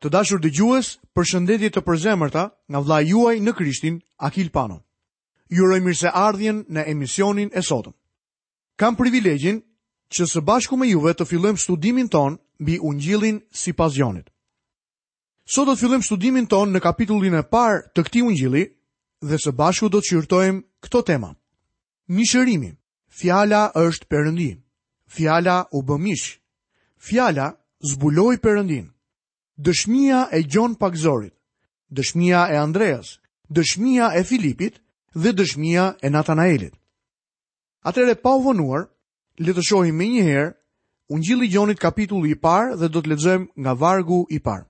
Të dashur dëgjues, përshëndetje të përzemërta nga vëllai juaj në Krishtin, Akil Pano. Ju uroj mirëseardhjen në emisionin e sotëm. Kam privilegjin që së bashku me juve të fillojmë studimin tonë mbi Ungjillin sipas Gjonit. Sot do të fillojmë studimin tonë në kapitullin e parë të këtij Ungjilli dhe së bashku do të shqyrtojmë këto tema. Mishërimi, Fjala është Perëndi. Fjala u bë mish. Fjala zbuloi Perëndinë. Dëshmia e Gjon Pagëzorit, dëshmia e Andreas, dëshmia e Filipit dhe dëshmia e Natanaelit. Atëherë pa u vonuar, le të shohim menjëherë Ungjilli i Gjonit kapitulli i parë dhe do të lexojmë nga vargu i parë.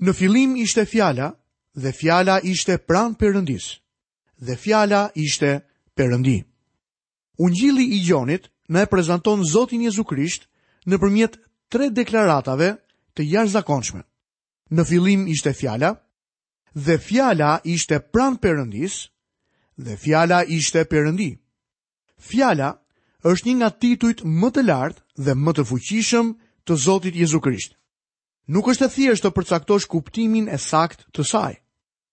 Në fillim ishte fjala dhe fjala ishte pranë Perëndisë. dhe fjala ishte Perëndi. Ungjilli i Gjonit na e prezanton Zotin Jezu Krisht nëpërmjet tre deklaratave të jashtëzakonshme. Në fillim ishte fjala dhe fjala ishte pranë Perëndisë dhe fjala ishte Perëndi. Fjala është një nga titujt më të lartë dhe më të fuqishëm të Zotit Jezu Krisht. Nuk është e thjeshtë të përcaktosh kuptimin e saktë të saj.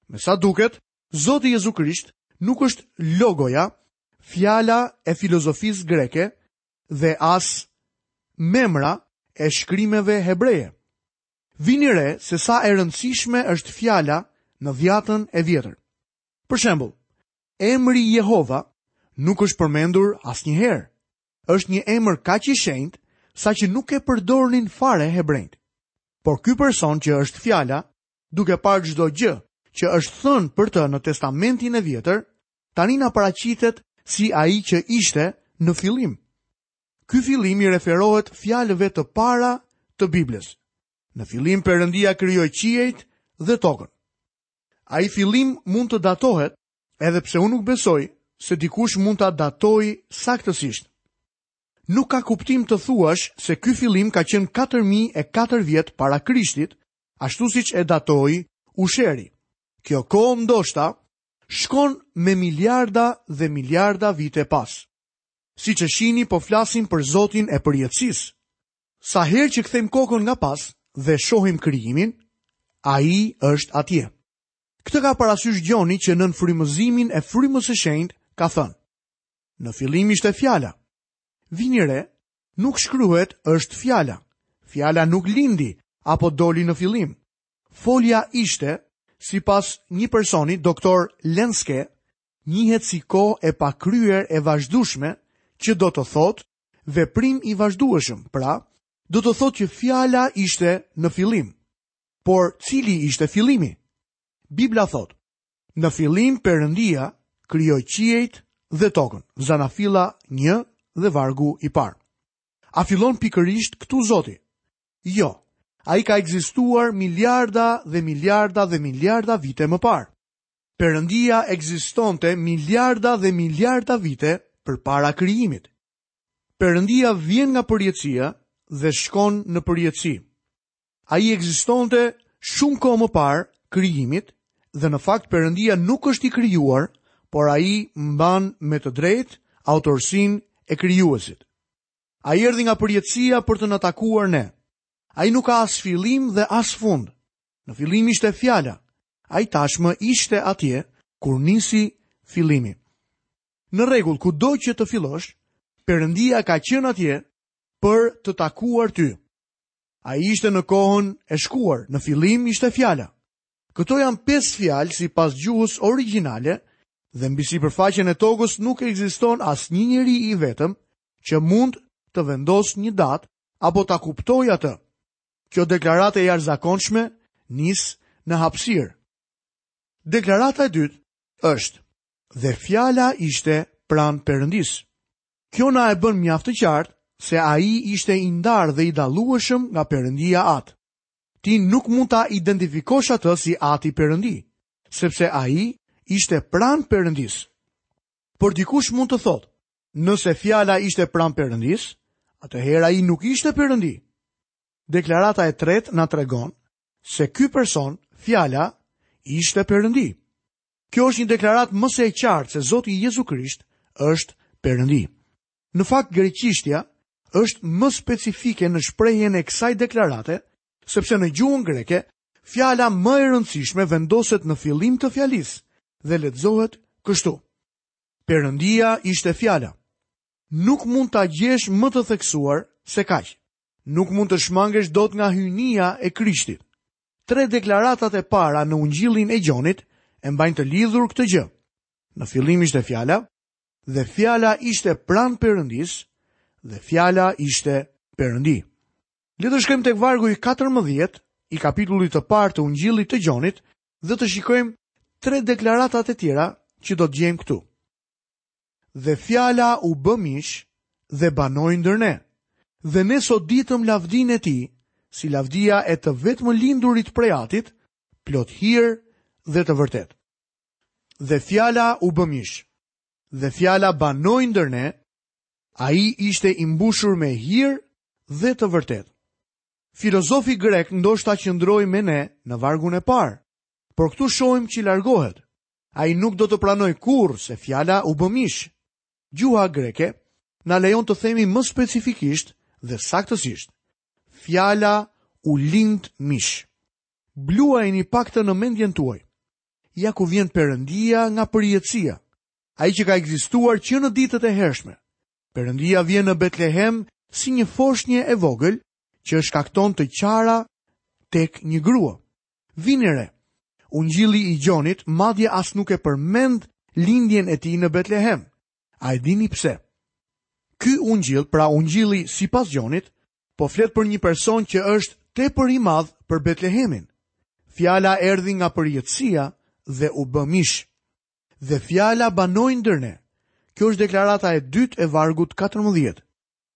Me sa duket, Zoti Jezu Krisht nuk është logoja, fjala e filozofisë greke dhe as memra e shkrimeve hebreje. Vini re se sa e rëndësishme është fjala në dhjatën e vjetër. Për shembull, emri Jehova nuk është përmendur asnjëherë. Është një emër kaq i shenjtë saqë nuk e përdornin fare hebrenjtë. Por ky person që është fjala duke parë çdo gjë që është thënë për të në testamentin e vjetër, tani na paraqitet si ai që ishte në fillim. Ky fillim i referohet fjalëve të para të Biblës. Në fillim Perëndia krijoi qiejt dhe tokën. Ai fillim mund të datohet, edhe pse unë nuk besoj se dikush mund ta datojë saktësisht. Nuk ka kuptim të thuash se ky fillim ka qenë 4004 vjet para Krishtit, ashtu siç e datoi Usheri. Kjo kohë ndoshta shkon me miliarda dhe miliarda vite pas. Siç e shihni po flasim për Zotin e përjetësisë. Sa herë që kthejmë kokën nga pas dhe shohim krijimin, ai është atje. Këtë ka parasysh Gjoni që nën frymëzimin e Frymës së Shenjtë ka thënë. Në fillim ishte fjala, Vini re, nuk shkruhet është fjala. Fjala nuk lindi apo doli në fillim. Folja ishte, sipas një personi, doktor Lenske, njihet si kohë e pakryer e vazhdushme që do të thotë veprim i vazhdueshëm, pra, do të thotë që fjala ishte në fillim. Por, cili ishte fillimi? Bibla thotë, Në fillim Perëndia krijoi qiejt dhe tokën, Zanafilla një dhe vargu i parë. A fillon pikërisht këtu Zoti? Jo, ai ka ekzistuar miliarda dhe miliarda dhe miliarda vite më parë. Perëndia ekzistonte miliarda dhe miliarda vite përpara krijimit. Perëndia vjen nga përjetësia dhe shkon në përjetësi. Ai ekzistonte shumë kohë më parë krijimit dhe në fakt Perëndia nuk është i krijuar, por ai mban me të drejtë autorësinë e krijuesit. Ai erdhi nga përjetësia për të na takuar ne. Ai nuk ka as fillim dhe as fund. Në fillim ishte fjala. Ai tashmë ishte atje kur nisi fillimi. Në rregull, kudo që të fillosh, Perëndia ka qenë atje për të takuar ty. Ai ishte në kohën e shkuar, në fillim ishte fjala. Këto janë pesë fjalë sipas gjuhës origjinale dhe mbi sipërfaqen e tokës nuk ekziston asnjë njeri i vetëm që mund të vendosë një datë apo ta kuptojë atë. Kjo deklaratë e jashtëzakonshme nis në hapësirë. Deklarata e dytë është dhe fjala ishte pranë Perëndisë. Kjo na e bën mjaft të qartë se ai ishte i ndarë dhe i dallueshëm nga Perëndia Atë. Ti nuk mund ta identifikosh atë si Ati Perëndi, sepse ai ishte pranë Perëndisë. Por dikush mund të thotë, nëse fjala ishte pranë Perëndisë, atëherë ai nuk ishte Perëndi. Deklarata e tretë na tregon se ky person, fjala, ishte Perëndi. Kjo është një deklaratë më se e qartë se Zoti Jezu Krisht është Perëndi. Në fakt, greqishtja është më specifike në shprehjen e kësaj deklarate, sepse në gjuhën greke fjala më e rëndësishme vendoset në fillim të fjalisë dhe lexohet kështu. Perëndia ishte fjala. Nuk mund ta gjesh më të theksuar se kaq. Nuk mund të shmangesh dot nga hyjnia e Krishtit. Tre deklaratat e para në Ungjillin e Gjonit e mbajnë të lidhur këtë gjë. Në fillim ishte fjala, dhe fjala ishte pranë Perëndisë, dhe fjala ishte Perëndi. Le të shkojmë tek vargu i 14 i kapitullit të parë të Ungjillit të Gjonit dhe të shikojmë tre deklaratat e tjera që do të gjejmë këtu. Dhe fjala u bë mish dhe banoi ndër ne. Dhe ne soditëm lavdinë e tij, si lavdia e të vetëmlindurit prej Atit, plot hir dhe të vërtetë. Dhe fjala u bë mish. Dhe fjala banoi ndër ne, ai ishte i mbushur me hir dhe të vërtetë. Filozofi grek ndoshta qëndroi me ne në vargun e parë, por këtu shohim që i largohet. Ai nuk do të pranojë kurrë se fjala u bë mish. Gjuha greke na lejon të themi më specifikisht dhe saktësisht. Fjala u lind mish. Bluajeni pak të në mendjen tuaj. Ja ku vjen Perëndia nga përjetësia. Ai që ka ekzistuar që në ditët e hershme. Perëndia vjen në Betlehem si një foshnje e vogël që shkakton të qara tek një grua. Vini re! Ungjilli i Gjonit madje as nuk e përmend lindjen e tij në Betlehem. A e dini pse? Ky ungjill, pra ungjilli sipas Gjonit, po flet për një person që është tepër i madh për Betlehemin. Fjala erdhi nga përjetësia dhe u bë mish. Dhe fjala banoi ndër ne. Kjo është deklarata e dytë e vargut 14.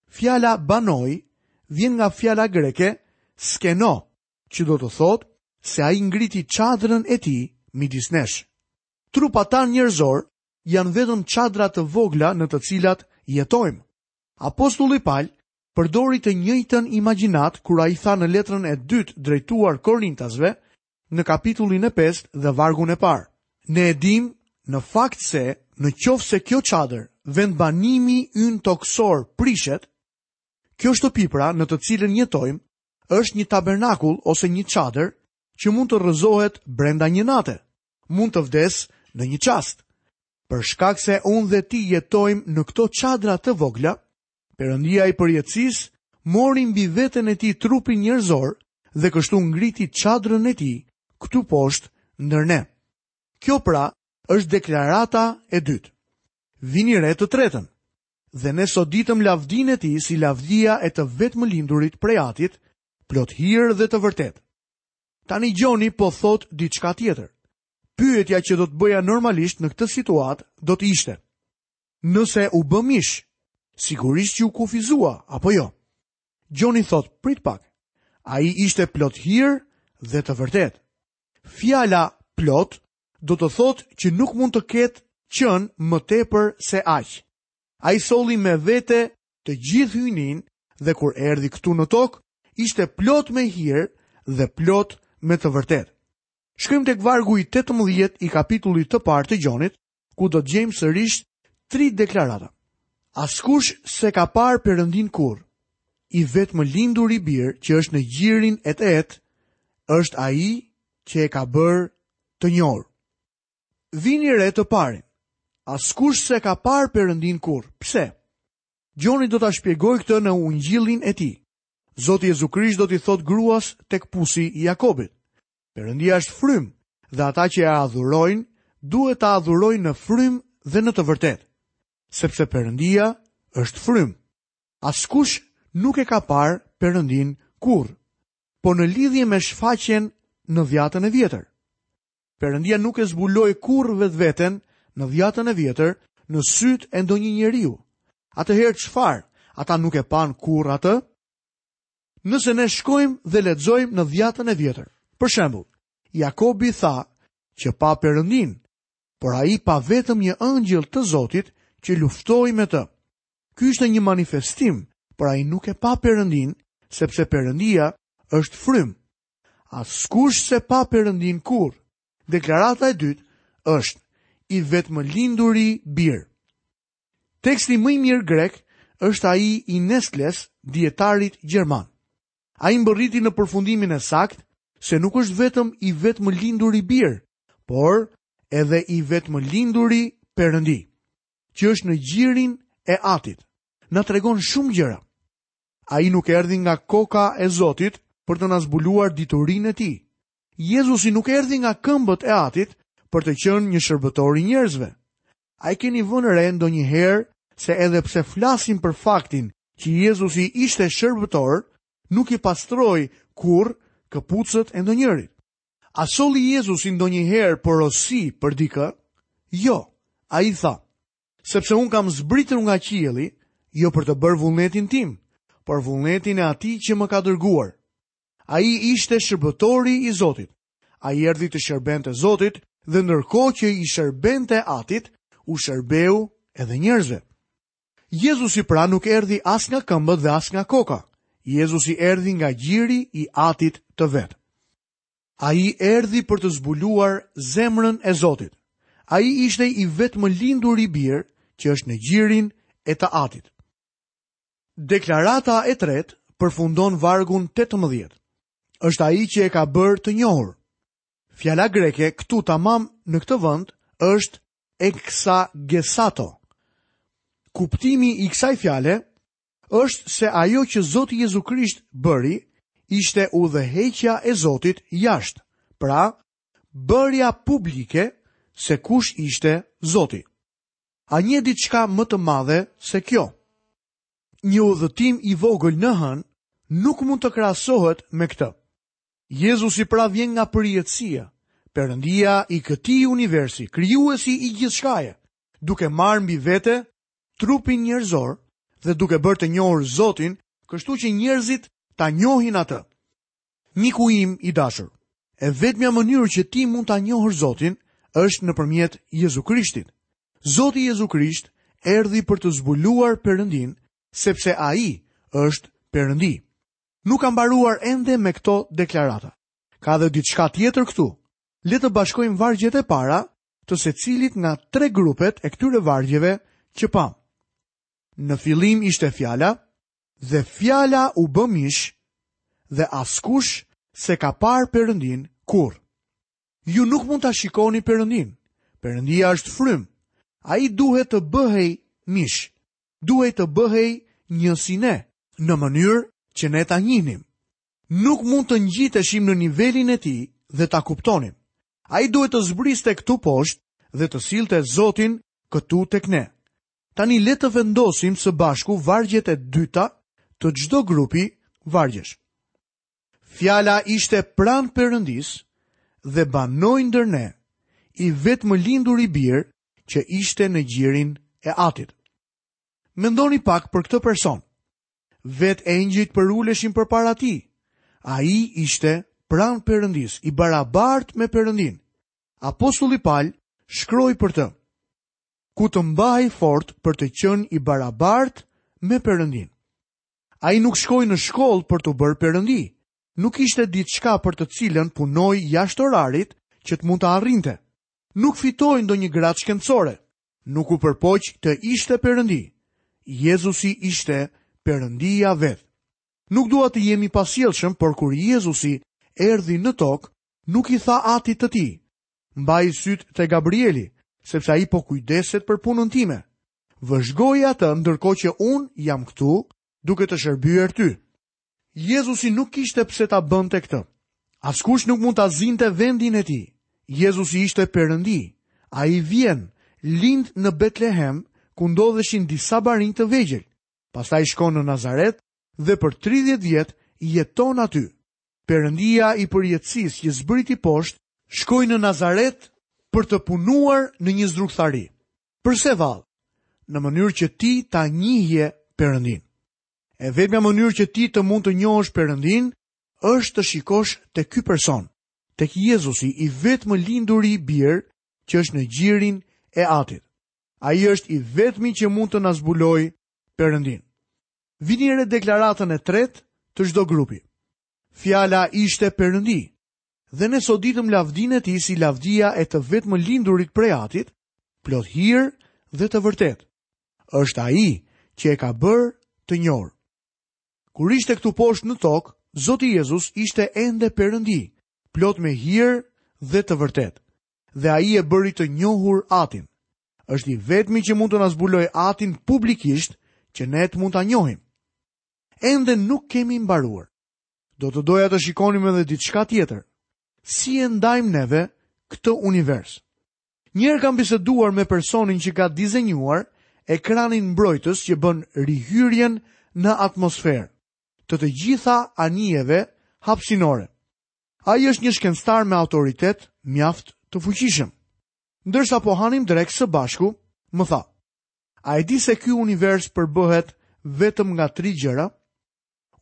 Fjala banoi vjen nga fjala greke skeno, që do të thotë se ai ngriti çadrën e tij midis nesh. Trupat tanë njerëzor janë vetëm çadra të vogla në të cilat jetojmë. Apostulli Pal përdori të njëjtën imagjinatë kur ai tha në letrën e dytë drejtuar Korintasve në kapitullin e 5 dhe vargun e parë. Ne e dimë në fakt se në qoftë se kjo çadër vendbanimi ynë tokësor prishet, kjo shtëpi pra në të cilën jetojmë është një tabernakull ose një çadër që mund të rrëzohet brenda një nate. Mund të vdesë në një çast. Për shkak se unë dhe ti jetojmë në këto çadra të vogla, Perëndia i përjetësisë mori mbi veten e tij trupin njerëzor dhe kështu ngriti çadrën e tij këtu poshtë ndër ne. Kjo pra është deklarata e dytë. Vini re të tretën. Dhe ne soditëm lavdinë e tij si lavdia e të vetëmlindurit prej Atit, plot hir dhe të vërtetë. Tani Gjoni po thotë diçka tjetër. Pyetja që do të bëja normalisht në këtë situatë do të ishte: Nëse u bë mish, sigurisht që u kufizua apo jo? Gjoni thotë, prit pak. Ai ishte plot hir dhe të vërtetë. Fjala plot do të thotë që nuk mund të ketë qenë më tepër se aq. Ai solli me vete të gjithë hyjninë dhe kur erdhi këtu në tokë, ishte plot me hir dhe plot me të vërtetë. Shkojmë tek vargu i 18 i kapitullit të parë të Gjonit, ku do të gjejmë sërish tri deklarata. Askush s'e ka parë Perëndinë kurrë, i vetëmlinduri bir që është në gjirin e t'et, është ai që e ka bërë të njohur. Vini re të parën. Askush s'e ka parë Perëndinë kurrë. Pse? Gjoni do ta shpjegojë këtë në ungjillin e tij. Zoti Jezu Krisht do t'i thotë gruas tek pusi i Jakobit. Perëndia është frymë dhe ata që e adhurojnë duhet ta adhurojnë në frymë dhe në të vërtetë. Sepse Perëndia është frymë. Askush nuk e ka parë Perëndinë kurrë. po në lidhje me shfaqjen në dhjatën e vjetër. Perëndia nuk e zbuloi kurrë vetveten në dhjatën e vjetër në sytë e ndonjë njeriu. Atëherë çfarë? Ata nuk e panë kurrë atë? Nëse ne shkojmë dhe lexojmë në dhjatën e vjetër. Për shembull, Jakobi tha që pa Perëndinë, por ai pa vetëm një engjëll të Zotit që luftoi me të. Ky ishte një manifestim, por ai nuk e pa Perëndinë, sepse Perëndia është frymë. Askush s'e pa Perëndinë kurrë. Deklarata e dytë është i vetëmlinduri bir. Teksti më i mirë grek është ai i Nestles, dijetarit gjerman. Ai mbërriti në përfundimin e saktë se nuk është vetëm i vetëmlinduri bir, por edhe i vetëmlinduri Perëndi. që është në gjirin e atit, na tregon shumë gjëra. Ai nuk erdhi nga koka e Zotit për të na zbuluar diturinë e tij. Jezusi nuk erdhi nga këmbët e atit për të qenë një shërbëtor i njerëzve. A e keni vënë re ndonjëherë se edhe pse flasim për faktin që Jezusi ishte shërbëtor, nuk i pastroi kurrë këpucët e ndonjërit. A solli Jezusi ndonjëherë porosi për dikë? Jo, ai tha, sepse unë kam zbritur nga qielli, jo për të bërë vullnetin tim, por vullnetin e atij që më ka dërguar. Ai ishte shërbëtori i Zotit. Ai erdhi t'i shërbente Zotit dhe ndërkohë që i shërbente atit, u shërbeu edhe njerëzve. Jezusi pra nuk erdhi as nga këmbët dhe as nga koka. Jezusi erdhi nga gjiri i Atit të Vet. Ai erdhi për të zbuluar zemrën e Zotit. Ai ishte i vetëmlinduri bir që është në gjirin e të Atit. Deklarata e tretë përfundon vargun 18. Është ai që e ka bërë të njohur. Fjala greke këtu tamam në këtë vend është Exagesato. Kuptimi i kësaj fjale është se ajo që Zoti Jezu Krisht bëri ishte udhëheqja e Zotit jashtë, pra bërja publike se kush ishte Zoti. A njeh diçka më të madhe se kjo? Një udhëtim i vogël në hënë nuk mund të krahasohet me këtë. Jezusi pra vjen nga përjetësia, Perëndia i këtij universi, krijuesi i gjithçkaje, duke marrë mbi vete trupin njerëzor dhe duke bërë të njohur Zotin, kështu që njerëzit ta njohin atë. Miku im i dashur, e vetmja mënyrë që ti mund ta njohësh Zotin është nëpërmjet Jezu Krishtit. Zoti Jezu Krisht erdhi për të zbuluar Perëndinë, sepse ai është Perëndi. Nuk kam mbaruar ende me këto deklarata. Ka dhe diçka tjetër këtu. Le të bashkojmë vargjet e para të secilit nga tre grupet e këtyre vargjeve që pamë. Në fillim ishte fjala dhe fjala u bë mish dhe askush s'e ka parë Perëndinë kurrë. Ju nuk mund ta shikoni Perëndinë. Perëndia është frymë. Ai duhet të bëhej mish. duhej të bëhej një si ne, në mënyrë që ne ta njihnim. Nuk mund të ngjiteshim në nivelin e tij dhe ta kuptonim. Ai duhet të zbriste këtu poshtë dhe të sillte Zotin këtu tek ne. Tani le të vendosim së bashku vargjet e dyta të çdo grupi vargjesh. Fjala ishte pranë Perëndisë dhe banoi ndër ne, i vetëmlinduri bir që ishte në gjirin e Atit. Mendoni pak për këtë person. Vetë engjëjt përuleshin përpara tij. Ai ishte pranë Perëndisë, i barabartë me Perëndinë. Apostulli Pal shkroi për të: Ku të mbahej fort për të qenë i barabartë me Perëndinë. Ai nuk shkoi në shkollë për t'u bërë perëndi, nuk ishte diçka për të cilën punoi jashtë orarit që të mund ta arrinte. Nuk fitoi ndonjë gradë shkencore, nuk u përpoq të ishte perëndi. Jezusi ishte perëndia vetë. Nuk dua të jem i pasjellshëm, por kur Jezusi erdhi në tokë, nuk i tha atit të tij. Mbaji sytë te Gabrieli, sepse ai po kujdeset për punën time. Vëzhgoi atë ndërkohë që unë jam këtu duke të shërbyer ty. Jezusi nuk kishte pse ta bënte këtë. Askush nuk mund ta zinte vendin e tij. Jezusi ishte Perëndi. Ai vjen, lind në Betlehem, ku ndodheshin disa barinj të vegjël. Pastaj shkon në Nazaret dhe për 30 vjet jeton aty. Perëndia i përjetësisë që zbriti poshtë, shkoi në Nazaret për të punuar në një zdrukthari. Përse vallë? Në mënyrë që ti ta njihje Perëndinë. E vetmja mënyrë që ti të mund të njohësh Perëndinë është të shikosh te ky person, tek Jezusi i vetëmlinduri Bir që është në gjirin e Atit. Ai është i vetmi që mund të na zbulojë Perëndinë. Vini re deklaratën e tretë të çdo grupi. Fjala ishte Perëndi. Dhe ne soditëm lavdinë e tij si lavdia e të vetëmlindurit prej Atit, plot hir dhe të vërtetë. Është ai që e ka bërë të njohur. Kur ishte këtu poshtë në tokë, Zoti Jezus ishte ende Perëndi, plot me hir dhe të vërtetë. Dhe ai e bëri të njohur Atin. Është i vetmi që mund të na zbulojë Atin publikisht që ne të mund ta njohim. Ende nuk kemi mbaruar. Do të doja të shikonim edhe diçka tjetër. Si e ndajmë neve këtë univers? Një herë kam biseduar me personin që ka dizenjuar ekranin mbrojtës që bën rihyrjen në atmosferë të të gjitha anijeve hapësinore. Ai është një shkencëtar me autoritet mjaft të fuqishëm. Ndërsa po hanim drekë së bashku, më tha: "A e di se ky univers përbëhet vetëm nga tri gjëra?"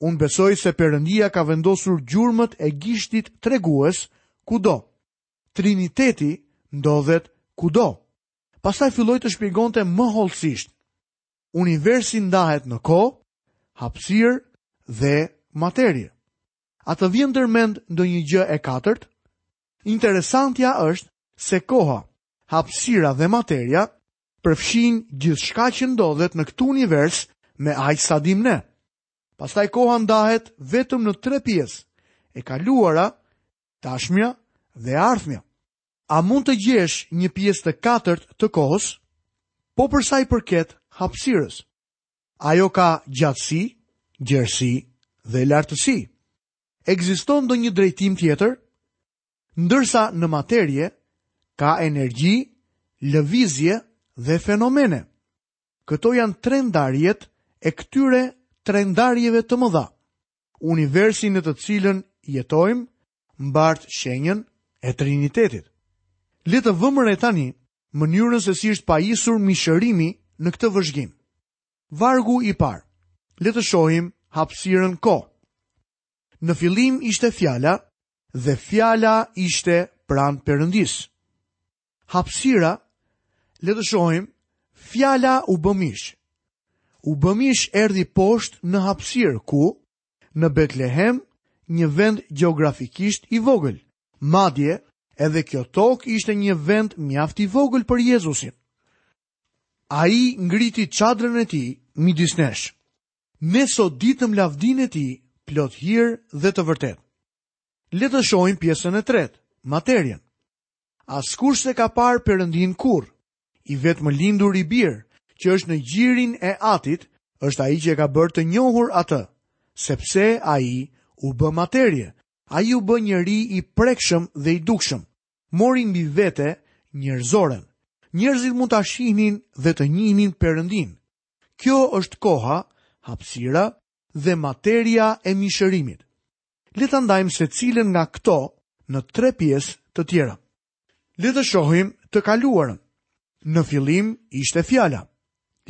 Unë besoj se Perëndia ka vendosur gjurmët e gishtit tregues kudo. Triniteti ndodhet kudo. Pastaj filloi të shpjegonte më hollësisht. Universi ndahet në kohë, hapësirë dhe materie. A të vjen ndërmend ndonjë gjë e katërt? Interesantja është se koha, hapësira dhe materia përfshijnë gjithçka që ndodhet në këtë univers me aq sa dimë ne. Pastaj koha ndahet vetëm në tre pjesë, e kaluara, tashmja dhe e ardhmja. A mund të gjesh një pjesë të katërt të kohës? Po për sa i përket hapësirës. Ajo ka gjatësi, gjerësi dhe lartësi. Ekziston ndonjë drejtim tjetër? Ndërsa në materie ka energji, lëvizje dhe fenomene. Këto janë tre ndarjet e këtyre tre ndarjeve të mëdha. Universi në të cilën jetojmë mbart shenjën e Trinitetit. Le të vëmë re tani mënyrën se si është pajisur mishërimi në këtë vëzhgim. Vargu i parë. Le të shohim hapësirën, kohë. Në fillim ishte fjala dhe fjala ishte pranë Perëndisë. hapësira, le të shohim, fjala u bë mish. U bë mish, erdhi poshtë në hapësirë, ku? Në Betlehem, një vend gjeografikisht i vogël. Madje, edhe kjo tokë ishte një vend mjaft i vogël për Jezusin. Ai ngriti çadrën e tij midis nesh. Ne soditëm lavdinë e tij, plot hir dhe të vërtetë. Le të shohim pjesën e tretë, materien. Askush s'e ka parë Perëndinë kurrë. I vetëmlinduri Bir, që është në gjirin e Atit, është ai që e ka bërë të njohur atë, sepse ai u bë materie, ai u bë njeri i prekshëm dhe i dukshëm, mori mbi vete njerëzoren. Njerëzit mund ta shihnin dhe të njihnin Perëndinë. Kjo është koha, hapësira dhe materia e mishërimit. Le ta ndajmë secilën nga këto në tre pjesë të tjera. Le të shohim të kaluarën. Në fillim ishte fjala.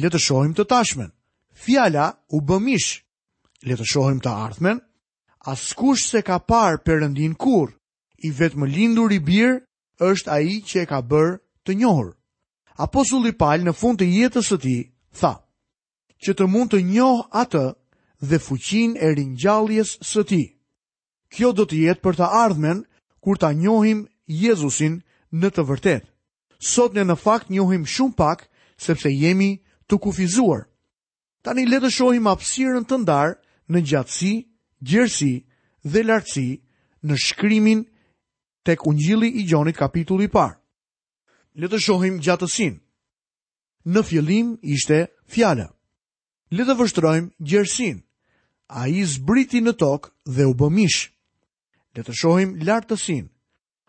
Le të shohim të tashmen. Fjala u bë mish. Le të shohim të ardhmen. Askush s'e ka parë Perëndinë kurrë. I vetëmlinduri Bir është ai që e ka bërë të njohur. Apostulli Pal në fund të jetës së tij tha: që të mund të njoh Atë dhe fuqinë e ringjalljes së Tij. Kjo do të jetë për të ardhmen kur ta njohim Jezusin në të vërtetë. Sot ne në fakt njohim shumë pak sepse jemi të kufizuar. Tani le të shohim hapësirën të ndarë në gjatësi, gjerësi dhe lartësi në shkrimin tek Ungjilli i Gjonit kapitulli i parë. Le të shohim gjatësinë. Në fillim ishte fjala. Le të vështrojmë gjerësinë. Ai zbriti në tokë dhe u bë mish. Le të shohim lartësinë.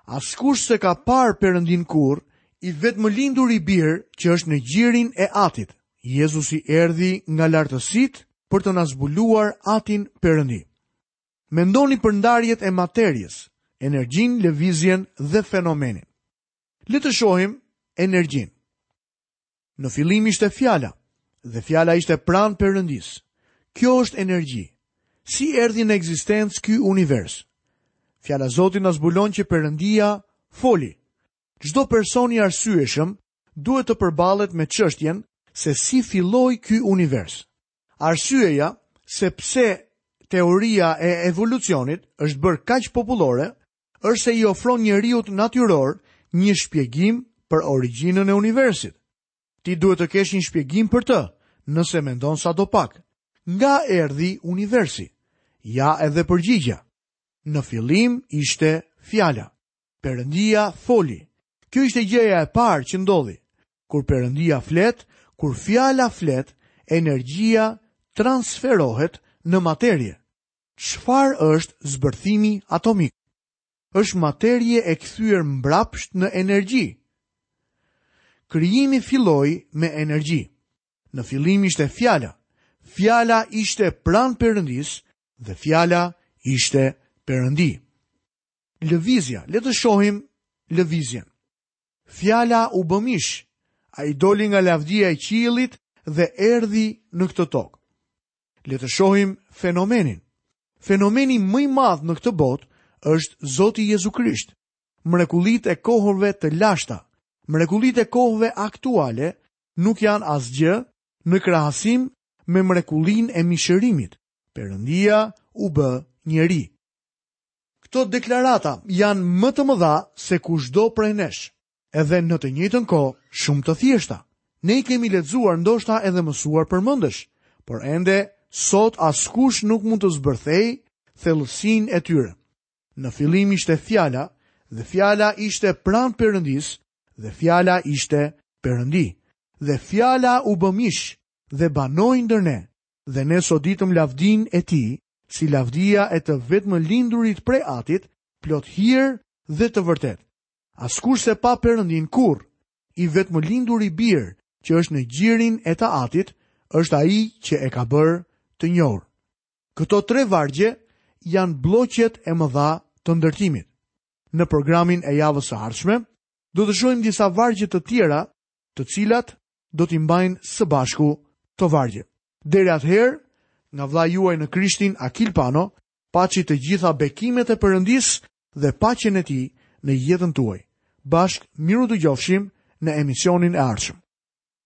Askush s'e ka parë Perëndinë kurrë, i vetëmlinduri Bir që është në gjirin e atit. Jezusi erdhi nga lartësitë për të na zbuluar atin Perëndi. Mendoni për ndarjet e materies, energjinë, lëvizjen dhe fenomenin. Le të shohim energjinë. Në fillim ishte fjala, dhe fjala ishte pranë Perëndisë. Kjo është energji. Si erdhi në ekzistencë ky univers? Fjala e Zotit na zbulon që Perëndia foli. Çdo person i arsyeshëm duhet të përballet me çështjen se si filloi ky univers. Arsyeja se pse teoria e evolucionit është bërë kaq popullore, është se i ofron njeriut natyror një shpjegim për origjinën e universit. Ti duhet të kesh një shpjegim për të, nëse mendon sadopak. Nga erdhi universi? Ja edhe përgjigja. Në fillim ishte fjala. Perëndia foli. Kjo ishte gjëja e parë që ndodhi. Kur Perëndia flet, kur fjala flet, energjia transferohet në materie. Çfarë është zbërthimi atomik? Është materie e kthyer mbrapsht në energji. Krijimi filloi me energji. Në fillim ishte fjala. Fjala ishte pranë Perëndisë dhe fjala ishte Perëndi. Lëvizja, le të shohim lëvizjen. Fjala u bë mish. Ai doli nga lavdia e qiellit dhe erdhi në këtë tokë. Le të shohim fenomenin. Fenomeni më i madh në këtë botë është Zoti Jezu Krisht. Mrekullitë e kohëve të lashta, mrekullitë e kohëve aktuale nuk janë asgjë në krahasim me mrekullinë e mishërimit. Perëndia u bë njeri. Këto deklarata janë më të mëdha se kushdo prej nesh. Edhe në të njëjtën kohë, shumë të thjeshta. Ne i kemi lexuar, ndoshta edhe mësuar përmendësh, por ende sot askush nuk mund të zbërthejë thellësinë e tyre. Në fillim ishte fjala dhe fjala ishte pranë Perëndisë dhe fjala ishte Perëndi. Dhe fjala u bë mish dhe banoi ndër ne. Dhe ne soditëm lavdinë e tij, si lavdia e të vetëmlindurit prej atit, plot hir dhe të vërtetë. Askush s'e pa Perëndinë kurrë. I vetëmlinduri bir që është në gjirin e të atit, është ai që e ka bërë të njohur. Këto tre vargje janë blloqet e mëdha të ndërtimit. Në programin e javës së ardhshme do të shohim disa vargje të tjera, të cilat do t'i mbajnë së bashku këto vargje. Deri atëherë, nga vëllai juaj në Krishtin Akil Pano, paçi të gjitha bekimet e Perëndisë dhe paqen e tij në jetën tuaj. Bashkë mirudëgjofshim në emisionin e ardhshëm.